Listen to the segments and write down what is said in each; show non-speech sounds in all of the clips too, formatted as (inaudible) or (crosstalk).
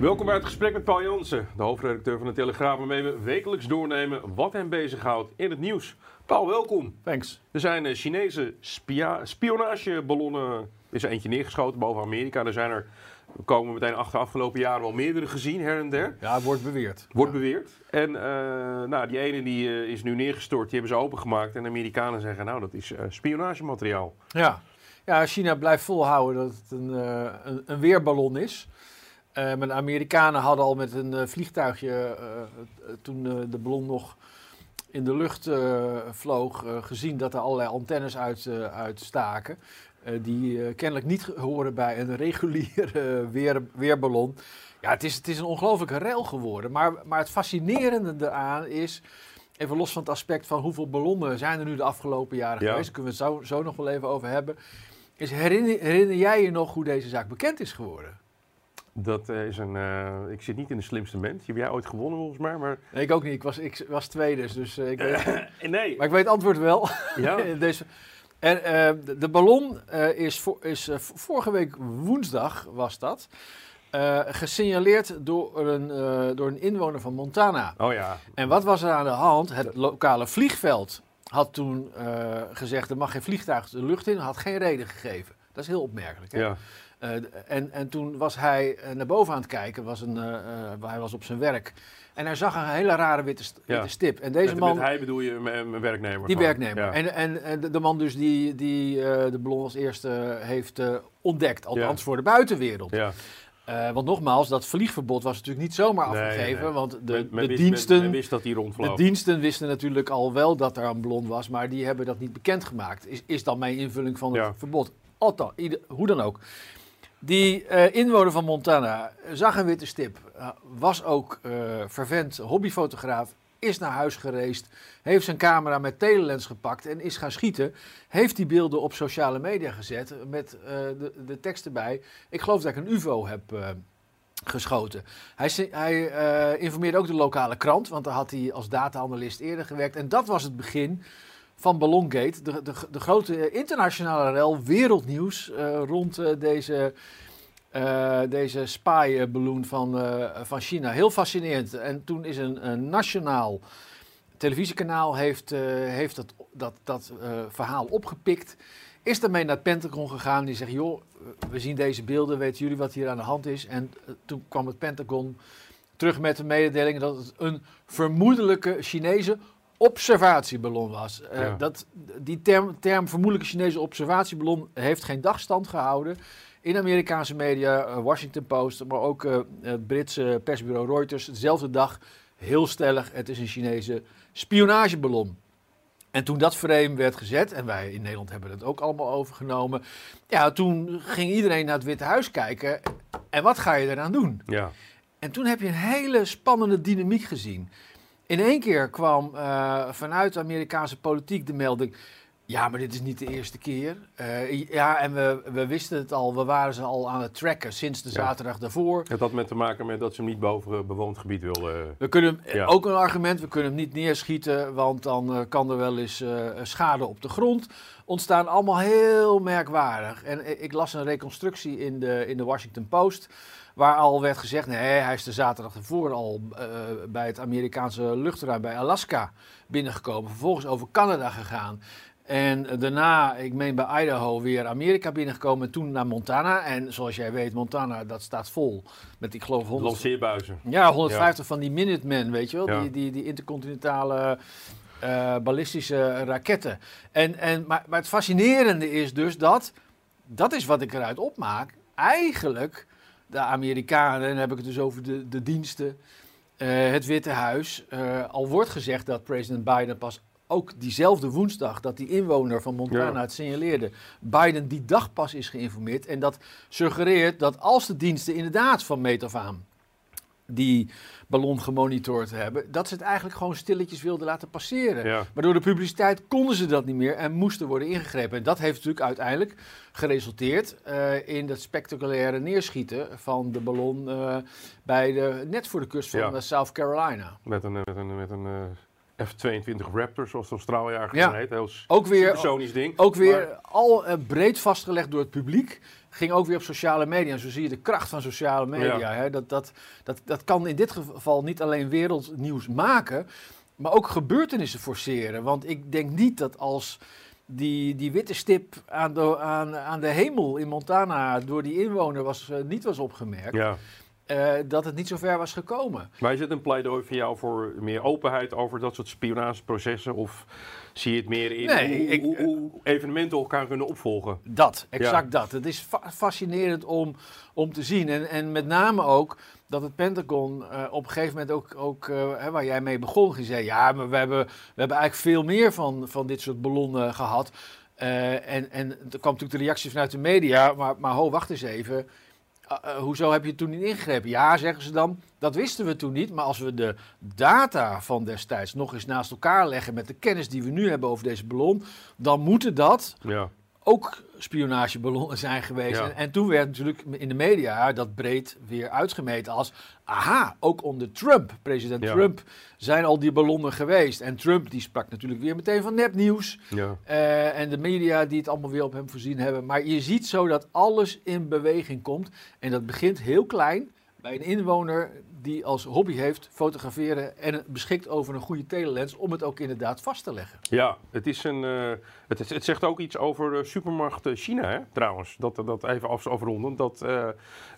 Welkom bij het gesprek met Paul Jansen, de hoofdredacteur van de Telegraaf, waarmee we wekelijks doornemen wat hem bezighoudt in het nieuws. Paul, welkom. Thanks. Er zijn eh, Chinese spia- spionageballonnen, is er eentje neergeschoten boven Amerika. Er zijn er, we komen meteen achter afgelopen jaren wel meerdere gezien, her en der. Ja, het wordt beweerd. Wordt beweerd. En eh, nou, die ene die, eh, is nu neergestort, die hebben ze opengemaakt. En de Amerikanen zeggen, nou dat is eh, spionagemateriaal. Ja. ja, China blijft volhouden dat het een, eh, een, een weerballon is. Eh, maar de Amerikanen hadden al met een eh, vliegtuigje, eh, toen de ballon nog in de lucht vloog, gezien dat er allerlei antennes uit, uitstaken. die kennelijk niet horen bij een reguliere weer, weerballon. Ja, het is, het is een ongelofelijke rel geworden. Maar, maar het fascinerende eraan is, even los van het aspect van hoeveel ballonnen zijn er nu de afgelopen jaren Ja. geweest, daar kunnen we het zo, zo nog wel even over hebben. Is herinner, herinner jij je nog hoe deze zaak bekend is geworden? Dat eh, is een, eh, ik zit niet in de slimste. Die heb jij ooit gewonnen volgens mij, maar... Nee, ik ook niet. Ik was, ik was tweede, dus eh, ik (laughs) weet, nee. maar ik weet het antwoord wel. Ja. (laughs) dus, en, de, de ballon is, is vorige week woensdag, was dat, gesignaleerd door een, door een inwoner van Montana. Oh ja. En wat was er aan de hand? Het lokale vliegveld had toen gezegd, er mag geen vliegtuig de lucht in, had geen reden gegeven. Dat is heel opmerkelijk. Hè? ja. Eh, en, en toen was hij eh, naar boven aan het kijken, was een, eh, hij was op zijn werk. En hij zag een hele rare witte, st- Ja. witte stip. En deze met, man, met hij bedoel je mijn werknemer? die werknemer. Ja. En, en, en de, de man dus die, die de ballon als eerste heeft ontdekt. Althans Ja. voor de buitenwereld. ja. Want nogmaals, dat vliegverbod was natuurlijk niet zomaar afgegeven. nee. Want de, Men- men de wist- diensten... Men, men wist dat De rondvloog. diensten wisten natuurlijk al wel dat er een ballon was, maar die hebben dat niet bekendgemaakt. Is, is dan mijn invulling van het verbod. Althans, hoe dan ook. Die eh, inwoner van Montana zag een witte stip, eh, was ook eh vervent hobbyfotograaf, is naar huis gereisd, heeft zijn camera met telelens gepakt en is gaan schieten. Heeft die beelden op sociale media gezet met eh, de, de tekst erbij. Ik geloof dat ik een UFO heb eh, geschoten. Hij, hij eh, informeerde ook de lokale krant, want daar had hij als data-analyst eerder gewerkt. En dat was het begin van Ballongate, de, de, de grote internationale rel, wereldnieuws eh, rond eh, deze, eh deze spy-balloon van, van China. Heel fascinerend. En toen is een, nationaal televisiekanaal heeft, heeft dat, dat, dat verhaal opgepikt. Is daarmee naar het Pentagon gegaan. Die zegt, joh, we zien deze beelden, weten jullie wat hier aan de hand is? En toen kwam het Pentagon terug met de mededeling dat het een vermoedelijke Chinese observatieballon was. Eh, Ja. dat, die term, term vermoedelijke Chinese observatieballon heeft geen dagstand gehouden. In Amerikaanse media, eh, Washington Post, maar ook eh, het Britse persbureau Reuters, dezelfde dag heel stellig, het is een Chinese spionageballon. En toen dat frame werd gezet, en wij in Nederland hebben het ook allemaal overgenomen, ja, toen ging iedereen naar het Witte Huis kijken. En wat ga je eraan doen? Ja. En toen heb je een hele spannende dynamiek gezien. In één keer kwam eh, vanuit de Amerikaanse politiek de melding. Ja, maar dit is niet de eerste keer. Eh, ja, en we, we wisten het al, we waren ze al aan het tracken sinds de Ja. zaterdag daarvoor. Het had met te maken met dat ze hem niet boven eh, bewoond gebied wilden. We kunnen hem- Ja. ook een argument, we kunnen hem niet neerschieten, want dan kan er wel eens schade op de grond ontstaan. Allemaal heel merkwaardig. En ik las een reconstructie in de, in de Washington Post, waar al werd gezegd, nee, hij is de zaterdag ervoor al eh, bij het Amerikaanse luchtruim bij Alaska binnengekomen, vervolgens over Canada gegaan. En daarna, ik meen bij Idaho, weer Amerika binnengekomen en toen naar Montana. En zoals jij weet, Montana, dat staat vol met, ik geloof, 100, Lanceerbuizen. ja, 150 van die Minutemen, weet je wel? Ja. Die, die, die intercontinentale eh, ballistische raketten. En, en, maar, maar het fascinerende is dus dat, dat is wat ik eruit opmaak, eigenlijk de Amerikanen, en dan heb ik het dus over de, de diensten, eh, het Witte Huis, eh, al wordt gezegd dat president Biden pas ook diezelfde woensdag dat die inwoner van Montana Ja. het signaleerde, Biden die dag pas is geïnformeerd. En dat suggereert dat als de diensten inderdaad van meet af aan die ballon gemonitord hebben, dat ze het eigenlijk gewoon stilletjes wilden laten passeren. Ja. Maar door de publiciteit konden ze dat niet meer en moesten worden ingegrepen. En dat heeft natuurlijk uiteindelijk geresulteerd eh, in dat spectaculaire neerschieten van de ballon eh, bij de, net voor de kust van Ja. eh, South Carolina. Met een, met een, met een F-22 Raptor, zoals de straaljager Ja. heet. Heel Ook weer, supersonisch ding. ook weer Maar- al eh, breed vastgelegd door het publiek. Ging ook weer op sociale media. En zo zie je de kracht van sociale media. Ja. Hè? Dat, dat, dat, dat kan in dit geval niet alleen wereldnieuws maken, maar ook gebeurtenissen forceren. Want ik denk niet dat als die, die witte stip aan de, aan, aan de hemel in Montana door die inwoner was, eh, niet was opgemerkt, ja. Eh, dat het niet zo ver was gekomen. Maar is het een pleidooi van jou voor meer openheid over dat soort spionageprocessen? Of zie je het meer in Nee, hoe, ik- hoe- hoe evenementen elkaar kunnen opvolgen? Dat, exact dat. Het is fa- fascinerend om, om te zien. En, en met name ook dat het Pentagon eh, op een gegeven moment ook, ook eh, waar jij mee begon, gezegd, ja, maar we hebben, we hebben eigenlijk veel meer van, van dit soort ballonnen gehad. Eh, en, en er kwam natuurlijk de reactie vanuit de media, maar, maar ho, wacht eens even. Uh, uh, hoezo heb je toen niet ingegrepen? Ja, zeggen ze dan, dat wisten we toen niet. Maar als we de data van destijds nog eens naast elkaar leggen met de kennis die we nu hebben over deze ballon, dan moeten dat Ja, ook spionageballonnen zijn geweest. Ja. En, en toen werd natuurlijk in de media dat breed weer uitgemeten als... aha, ook onder Trump, president Ja. Trump, zijn al die ballonnen geweest. En Trump die sprak natuurlijk weer meteen van nepnieuws. ja. Eh, en de media die het allemaal weer op hem voorzien hebben. Maar je ziet zo dat alles in beweging komt. En dat begint heel klein bij een inwoner die als hobby heeft fotograferen en beschikt over een goede telelens om het ook inderdaad vast te leggen. Ja, het, is een, eh, het, het zegt ook iets over supermacht eh, China, hè, trouwens. Dat, dat even af, afronden. Dat, eh,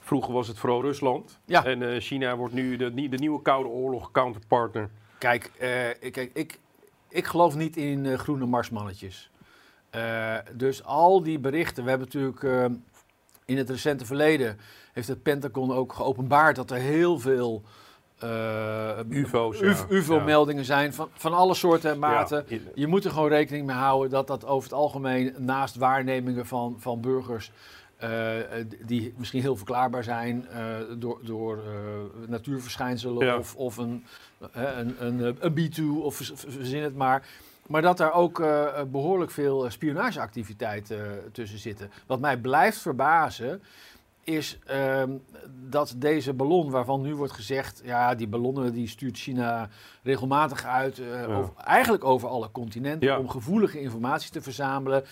vroeger was het vooral Rusland. Ja. En China wordt nu de, de nieuwe Koude Oorlog counterpartner. Kijk, ik- kijk ik, ik geloof niet in groene marsmannetjes. Dus al die berichten, we hebben natuurlijk eh, in het recente verleden heeft het Pentagon ook geopenbaard dat er heel veel eh, UFO's, ja. UF- UFO-meldingen zijn van, van alle soorten en maten. Ja, Je moet er gewoon rekening mee houden dat dat over het algemeen naast waarnemingen van, van burgers. eh, die misschien heel verklaarbaar zijn eh, door, door natuurverschijnselen Ja. of, of een, een, een, een B2 of verzin het maar. Maar dat daar ook eh, behoorlijk veel eh, spionageactiviteit eh, tussen zitten. Wat mij blijft verbazen is ehm, dat deze ballon, waarvan nu wordt gezegd, ja, die ballonnen die stuurt China regelmatig uit, eh, Ja. over, eigenlijk over alle continenten, Ja. om gevoelige informatie te verzamelen,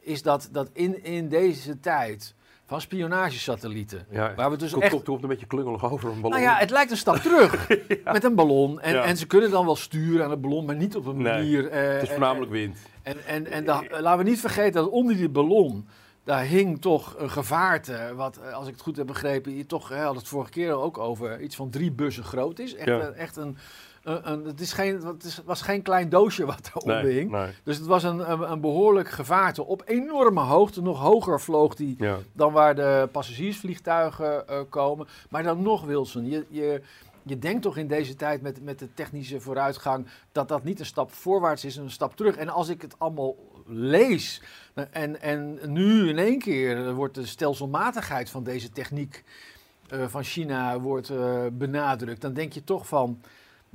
is dat, dat in, in deze tijd van spionagesatellieten, ja, waar we dus komt, echt komt, komt een beetje klungelig over een ballon. nou ja, het lijkt een stap terug (laughs) met een ballon. En, Ja. en ze kunnen dan wel sturen aan het ballon, maar niet op een Nee, manier. eh, het is en- voornamelijk wind. En, en, en da- laten we niet vergeten dat onder die ballon, daar hing toch een gevaarte. Wat, eh, als ik het goed heb begrepen, hier toch, hè, had het vorige keer ook over, iets van drie bussen groot is. Echt, echt een, een, een- het, is geen, het is, was geen klein doosje wat daaronder Nee, hing. nee. Dus het was een, een, een behoorlijk gevaarte. Op enorme hoogte, nog hoger vloog die Ja. dan waar de passagiersvliegtuigen eh, komen. Maar dan nog, Wilson, je, je, je denkt toch in deze tijd met, met de technische vooruitgang dat dat niet een stap voorwaarts is, een stap terug. En als ik het allemaal lees eh, en, en nu in één keer wordt de stelselmatigheid van deze techniek eh, van China wordt, eh, benadrukt, dan denk je toch van...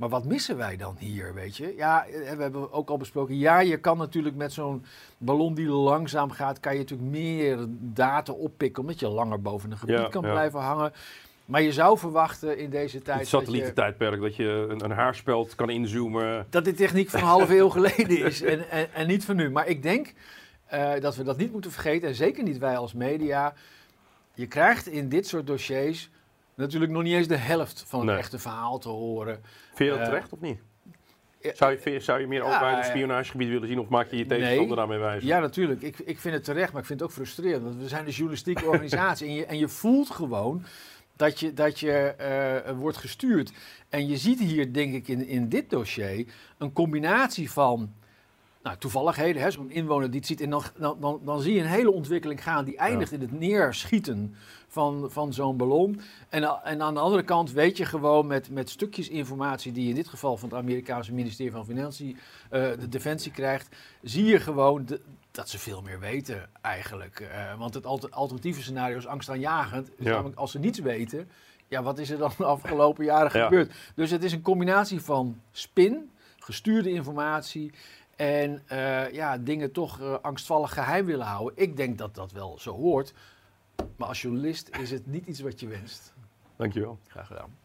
Maar wat missen wij dan hier, weet je? Ja, eh, we hebben ook al besproken. Ja, je kan natuurlijk met zo'n ballon die langzaam gaat, kan je natuurlijk meer data oppikken, omdat je langer boven een gebied Ja, kan ja. blijven hangen. Maar je zou verwachten in deze tijd Het dat, je, dat je een, een haarspeld kan inzoomen. dat die techniek van een (laughs) halve eeuw geleden is en, en, en niet van nu. Maar ik denk eh, dat we dat niet moeten vergeten, en zeker niet wij als media. Je krijgt in dit soort dossiers natuurlijk nog niet eens de helft van het Nee. echte verhaal te horen. Vind je dat Eh, terecht of niet? Zou je, zou je meer ja, openheid op ja. spionagegebied willen zien of maak je je tegenstander Nee. daarmee wijs? Ja, natuurlijk. Ik, ik vind het terecht, maar ik vind het ook frustrerend. Want we zijn een journalistieke (laughs) organisatie. en, je, en je voelt gewoon dat je, dat je eh, wordt gestuurd. En je ziet hier, denk ik, in, in dit dossier een combinatie van nou, toevalligheden. hè, Zo'n inwoner die het ziet. En dan, dan, dan, dan zie je een hele ontwikkeling gaan die eindigt in het neerschieten van, van zo'n ballon. En, a- en aan de andere kant weet je gewoon met, met stukjes informatie die je in dit geval van het Amerikaanse ministerie van Financiën, eh, de Defensie krijgt, zie je gewoon de- dat ze veel meer weten eigenlijk. Eh, want het alter- alternatieve scenario is angstaanjagend. Ja. namelijk als ze niets weten, ja, wat is er dan de afgelopen jaren Ja. gebeurd? Dus het is een combinatie van spin, gestuurde informatie en eh, ja, dingen toch eh, angstvallig geheim willen houden. Ik denk dat dat wel zo hoort. Maar als journalist is het niet iets wat je wenst. Dankjewel. Graag gedaan.